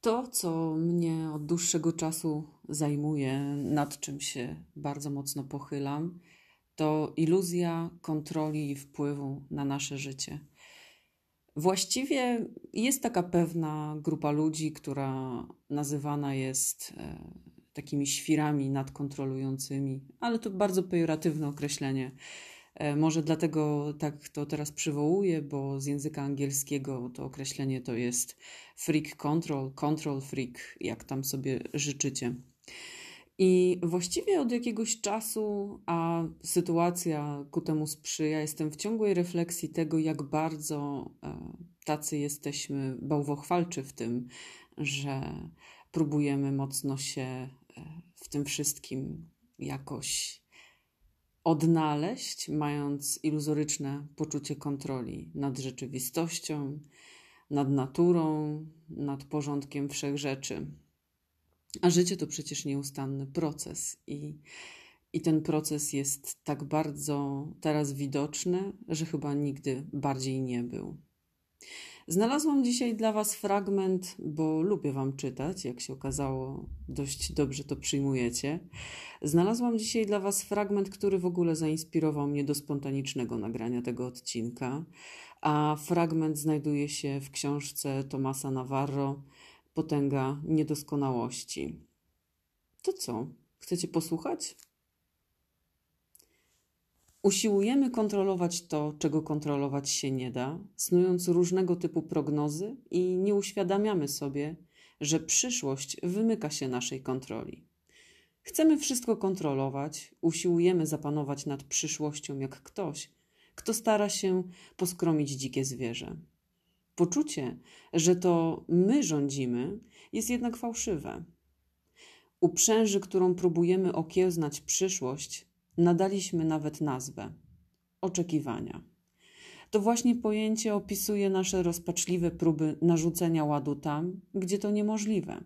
To, co mnie od dłuższego czasu zajmuje, nad czym się bardzo mocno pochylam, to iluzja kontroli i wpływu na nasze życie. Właściwie jest taka pewna grupa ludzi, która nazywana jest e, takimi świrami nadkontrolującymi, ale to bardzo pejoratywne określenie. E, może dlatego tak to teraz przywołuję, bo z języka angielskiego to określenie to jest freak control, control freak, jak tam sobie życzycie. I właściwie od jakiegoś czasu, a sytuacja ku temu sprzyja, jestem w ciągłej refleksji tego, jak bardzo e, tacy jesteśmy bałwochwalczy w tym, że próbujemy mocno się e, w tym wszystkim jakoś odnaleźć, mając iluzoryczne poczucie kontroli nad rzeczywistością, nad naturą, nad porządkiem wszechrzeczy. A życie to przecież nieustanny proces i, i ten proces jest tak bardzo teraz widoczny, że chyba nigdy bardziej nie był. Znalazłam dzisiaj dla Was fragment, bo lubię Wam czytać, jak się okazało, dość dobrze to przyjmujecie. Znalazłam dzisiaj dla Was fragment, który w ogóle zainspirował mnie do spontanicznego nagrania tego odcinka, a fragment znajduje się w książce Tomasa Navarro Potęga Niedoskonałości. To co? Chcecie posłuchać? Usiłujemy kontrolować to, czego kontrolować się nie da, snując różnego typu prognozy i nie uświadamiamy sobie, że przyszłość wymyka się naszej kontroli. Chcemy wszystko kontrolować, usiłujemy zapanować nad przyszłością jak ktoś, kto stara się poskromić dzikie zwierzę. Poczucie, że to my rządzimy, jest jednak fałszywe. Uprzęży, którą próbujemy okiełznać przyszłość, nadaliśmy nawet nazwę oczekiwania. To właśnie pojęcie opisuje nasze rozpaczliwe próby narzucenia ładu tam, gdzie to niemożliwe.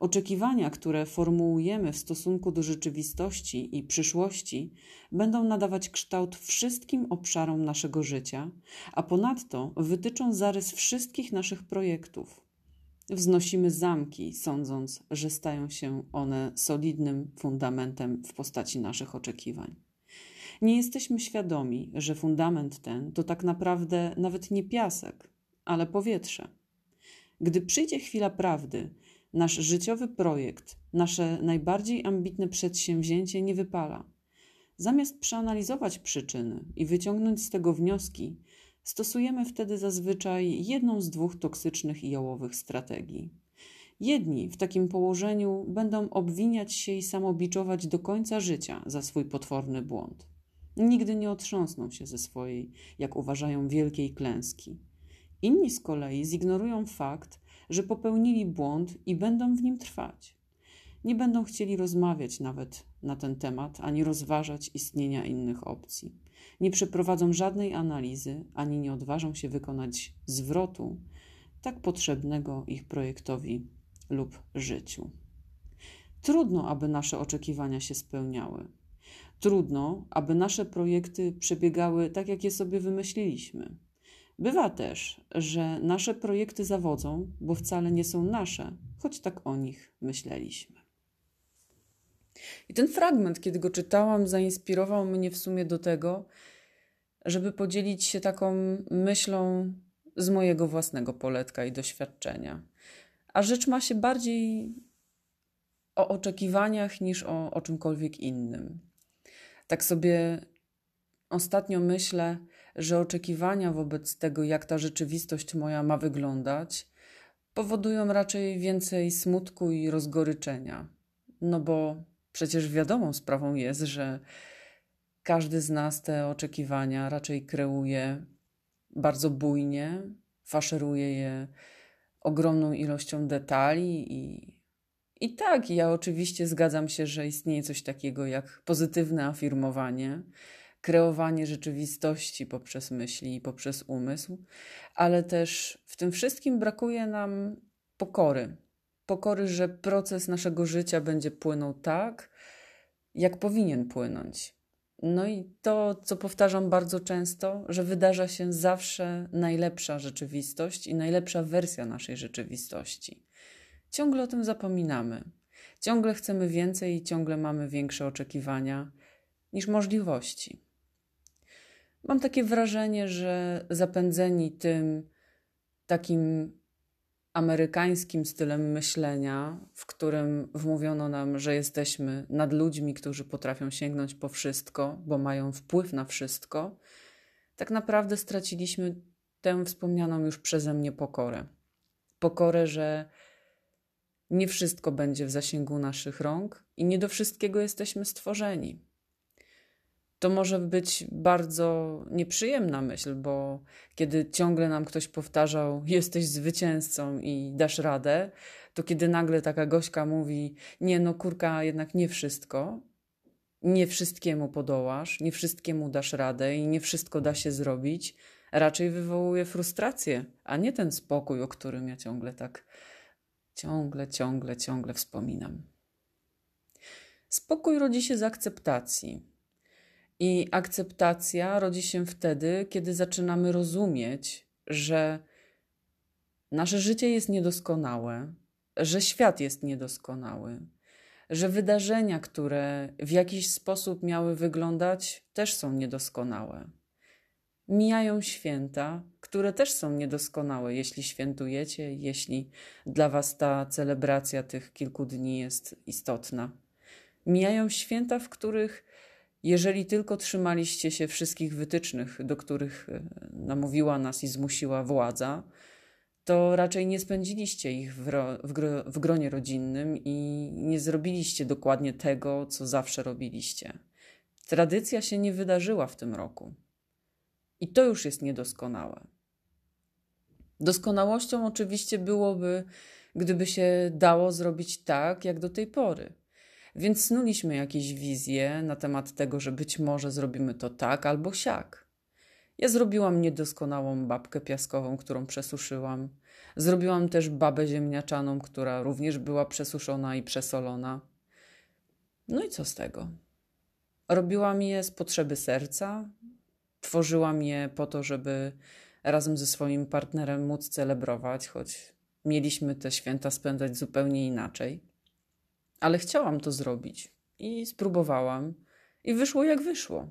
Oczekiwania, które formułujemy w stosunku do rzeczywistości i przyszłości, będą nadawać kształt wszystkim obszarom naszego życia, a ponadto wytyczą zarys wszystkich naszych projektów. Wznosimy zamki, sądząc, że stają się one solidnym fundamentem w postaci naszych oczekiwań. Nie jesteśmy świadomi, że fundament ten to tak naprawdę nawet nie piasek, ale powietrze. Gdy przyjdzie chwila prawdy, nasz życiowy projekt, nasze najbardziej ambitne przedsięwzięcie nie wypala. Zamiast przeanalizować przyczyny i wyciągnąć z tego wnioski, Stosujemy wtedy zazwyczaj jedną z dwóch toksycznych i jałowych strategii. Jedni w takim położeniu będą obwiniać się i samobiczować do końca życia za swój potworny błąd. Nigdy nie otrząsną się ze swojej, jak uważają, wielkiej klęski. Inni z kolei zignorują fakt, że popełnili błąd i będą w nim trwać. Nie będą chcieli rozmawiać nawet na ten temat ani rozważać istnienia innych opcji nie przeprowadzą żadnej analizy ani nie odważą się wykonać zwrotu tak potrzebnego ich projektowi lub życiu. Trudno, aby nasze oczekiwania się spełniały. Trudno, aby nasze projekty przebiegały tak, jak je sobie wymyśliliśmy. Bywa też, że nasze projekty zawodzą, bo wcale nie są nasze, choć tak o nich myśleliśmy. I ten fragment, kiedy go czytałam, zainspirował mnie w sumie do tego, żeby podzielić się taką myślą z mojego własnego poletka i doświadczenia. A rzecz ma się bardziej o oczekiwaniach niż o, o czymkolwiek innym. Tak sobie ostatnio myślę, że oczekiwania wobec tego, jak ta rzeczywistość moja ma wyglądać, powodują raczej więcej smutku i rozgoryczenia. No bo przecież wiadomą sprawą jest, że każdy z nas te oczekiwania raczej kreuje bardzo bujnie, faszeruje je ogromną ilością detali i, i tak, ja oczywiście zgadzam się, że istnieje coś takiego jak pozytywne afirmowanie, kreowanie rzeczywistości poprzez myśli i poprzez umysł, ale też w tym wszystkim brakuje nam pokory. Pokory, że proces naszego życia będzie płynął tak, jak powinien płynąć. No i to, co powtarzam bardzo często, że wydarza się zawsze najlepsza rzeczywistość i najlepsza wersja naszej rzeczywistości. ciągle o tym zapominamy. Ciągle chcemy więcej i ciągle mamy większe oczekiwania niż możliwości. Mam takie wrażenie, że zapędzeni tym takim amerykańskim stylem myślenia, w którym wmówiono nam, że jesteśmy nad ludźmi, którzy potrafią sięgnąć po wszystko, bo mają wpływ na wszystko, tak naprawdę straciliśmy tę wspomnianą już przeze mnie pokorę. Pokorę, że nie wszystko będzie w zasięgu naszych rąk i nie do wszystkiego jesteśmy stworzeni to może być bardzo nieprzyjemna myśl, bo kiedy ciągle nam ktoś powtarzał, jesteś zwycięzcą i dasz radę, to kiedy nagle taka gośka mówi, nie no kurka, jednak nie wszystko, nie wszystkiemu podołasz, nie wszystkiemu dasz radę i nie wszystko da się zrobić, raczej wywołuje frustrację, a nie ten spokój, o którym ja ciągle tak, ciągle, ciągle, ciągle wspominam. Spokój rodzi się z akceptacji i akceptacja rodzi się wtedy, kiedy zaczynamy rozumieć, że nasze życie jest niedoskonałe, że świat jest niedoskonały, że wydarzenia, które w jakiś sposób miały wyglądać, też są niedoskonałe. Mijają święta, które też są niedoskonałe, jeśli świętujecie, jeśli dla Was ta celebracja tych kilku dni jest istotna. Mijają święta, w których jeżeli tylko trzymaliście się wszystkich wytycznych, do których e, namówiła nas i zmusiła władza, to raczej nie spędziliście ich w, ro, w, gro, w gronie rodzinnym i nie zrobiliście dokładnie tego, co zawsze robiliście. Tradycja się nie wydarzyła w tym roku. I to już jest niedoskonałe. Doskonałością oczywiście byłoby, gdyby się dało zrobić tak, jak do tej pory więc snuliśmy jakieś wizje na temat tego, że być może zrobimy to tak albo siak. Ja zrobiłam niedoskonałą babkę piaskową, którą przesuszyłam. Zrobiłam też babę ziemniaczaną, która również była przesuszona i przesolona. No i co z tego? Robiłam je z potrzeby serca, tworzyłam je po to, żeby razem ze swoim partnerem móc celebrować, choć mieliśmy te święta spędzać zupełnie inaczej ale chciałam to zrobić i spróbowałam, i wyszło jak wyszło.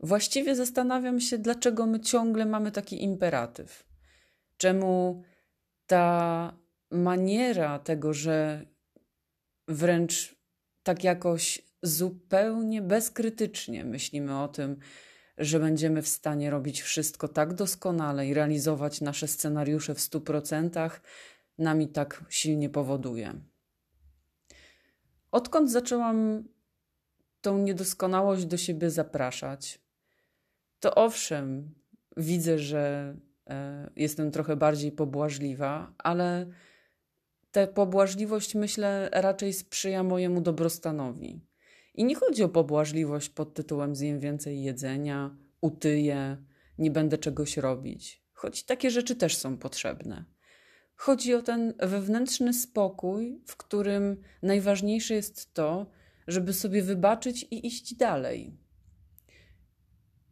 Właściwie zastanawiam się, dlaczego my ciągle mamy taki imperatyw. Czemu ta maniera tego, że wręcz tak jakoś zupełnie bezkrytycznie myślimy o tym, że będziemy w stanie robić wszystko tak doskonale i realizować nasze scenariusze w stu procentach, nami tak silnie powoduje. Odkąd zaczęłam tą niedoskonałość do siebie zapraszać, to owszem, widzę, że e, jestem trochę bardziej pobłażliwa, ale ta pobłażliwość, myślę, raczej sprzyja mojemu dobrostanowi. I nie chodzi o pobłażliwość pod tytułem zjem więcej jedzenia, utyję, nie będę czegoś robić, choć takie rzeczy też są potrzebne. Chodzi o ten wewnętrzny spokój, w którym najważniejsze jest to, żeby sobie wybaczyć i iść dalej.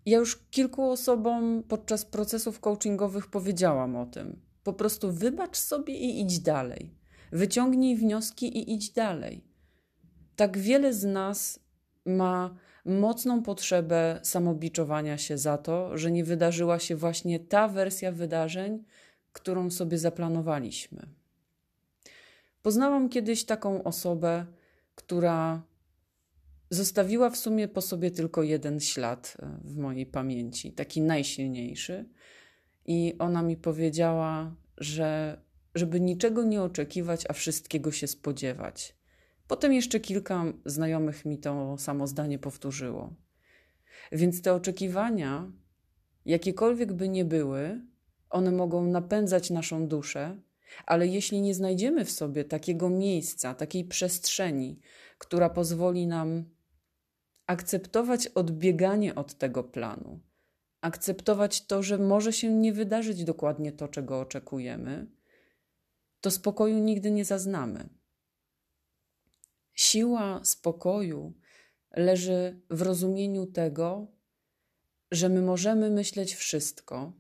Ja już kilku osobom podczas procesów coachingowych powiedziałam o tym. Po prostu wybacz sobie i idź dalej. Wyciągnij wnioski i idź dalej. Tak wiele z nas ma mocną potrzebę samobiczowania się za to, że nie wydarzyła się właśnie ta wersja wydarzeń, którą sobie zaplanowaliśmy. Poznałam kiedyś taką osobę, która zostawiła w sumie po sobie tylko jeden ślad e, w mojej pamięci, taki najsilniejszy. I ona mi powiedziała, że żeby niczego nie oczekiwać, a wszystkiego się spodziewać. Potem jeszcze kilka znajomych mi to samo zdanie powtórzyło. Więc te oczekiwania, jakiekolwiek by nie były, one mogą napędzać naszą duszę, ale jeśli nie znajdziemy w sobie takiego miejsca, takiej przestrzeni, która pozwoli nam akceptować odbieganie od tego planu, akceptować to, że może się nie wydarzyć dokładnie to, czego oczekujemy, to spokoju nigdy nie zaznamy. Siła spokoju leży w rozumieniu tego, że my możemy myśleć wszystko,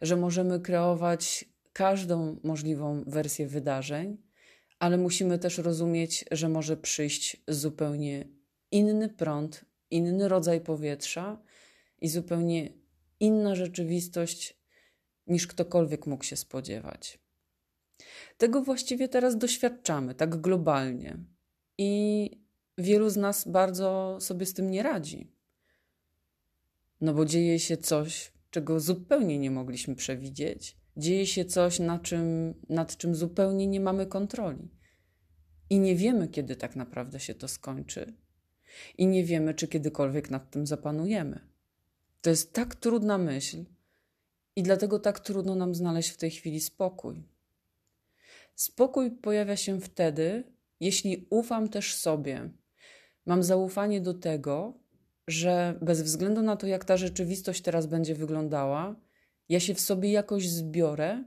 że możemy kreować każdą możliwą wersję wydarzeń, ale musimy też rozumieć, że może przyjść zupełnie inny prąd, inny rodzaj powietrza i zupełnie inna rzeczywistość niż ktokolwiek mógł się spodziewać. Tego właściwie teraz doświadczamy tak globalnie i wielu z nas bardzo sobie z tym nie radzi. No bo dzieje się coś, czego zupełnie nie mogliśmy przewidzieć. Dzieje się coś, nad czym, nad czym zupełnie nie mamy kontroli. I nie wiemy, kiedy tak naprawdę się to skończy. I nie wiemy, czy kiedykolwiek nad tym zapanujemy. To jest tak trudna myśl, i dlatego tak trudno nam znaleźć w tej chwili spokój. Spokój pojawia się wtedy, jeśli ufam też sobie. Mam zaufanie do tego, że bez względu na to, jak ta rzeczywistość teraz będzie wyglądała, ja się w sobie jakoś zbiorę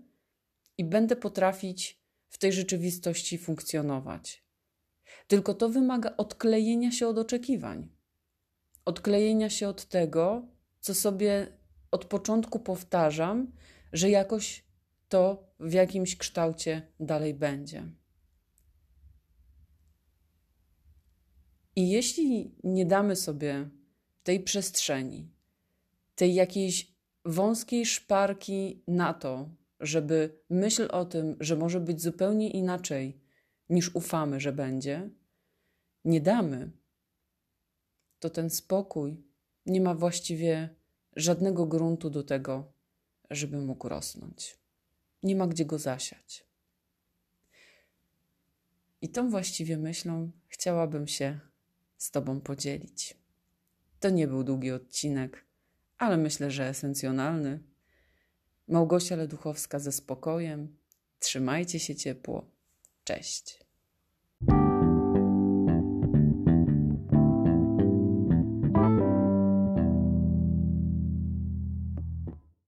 i będę potrafić w tej rzeczywistości funkcjonować. Tylko to wymaga odklejenia się od oczekiwań, odklejenia się od tego, co sobie od początku powtarzam, że jakoś to w jakimś kształcie dalej będzie. I jeśli nie damy sobie tej przestrzeni, tej jakiejś wąskiej szparki na to, żeby myśl o tym, że może być zupełnie inaczej niż ufamy, że będzie, nie damy, to ten spokój nie ma właściwie żadnego gruntu do tego, żeby mógł rosnąć. Nie ma gdzie go zasiać. I tą właściwie myślą chciałabym się z Tobą podzielić. To nie był długi odcinek, ale myślę, że esencjonalny. Małgosia Leduchowska ze spokojem. Trzymajcie się ciepło. Cześć.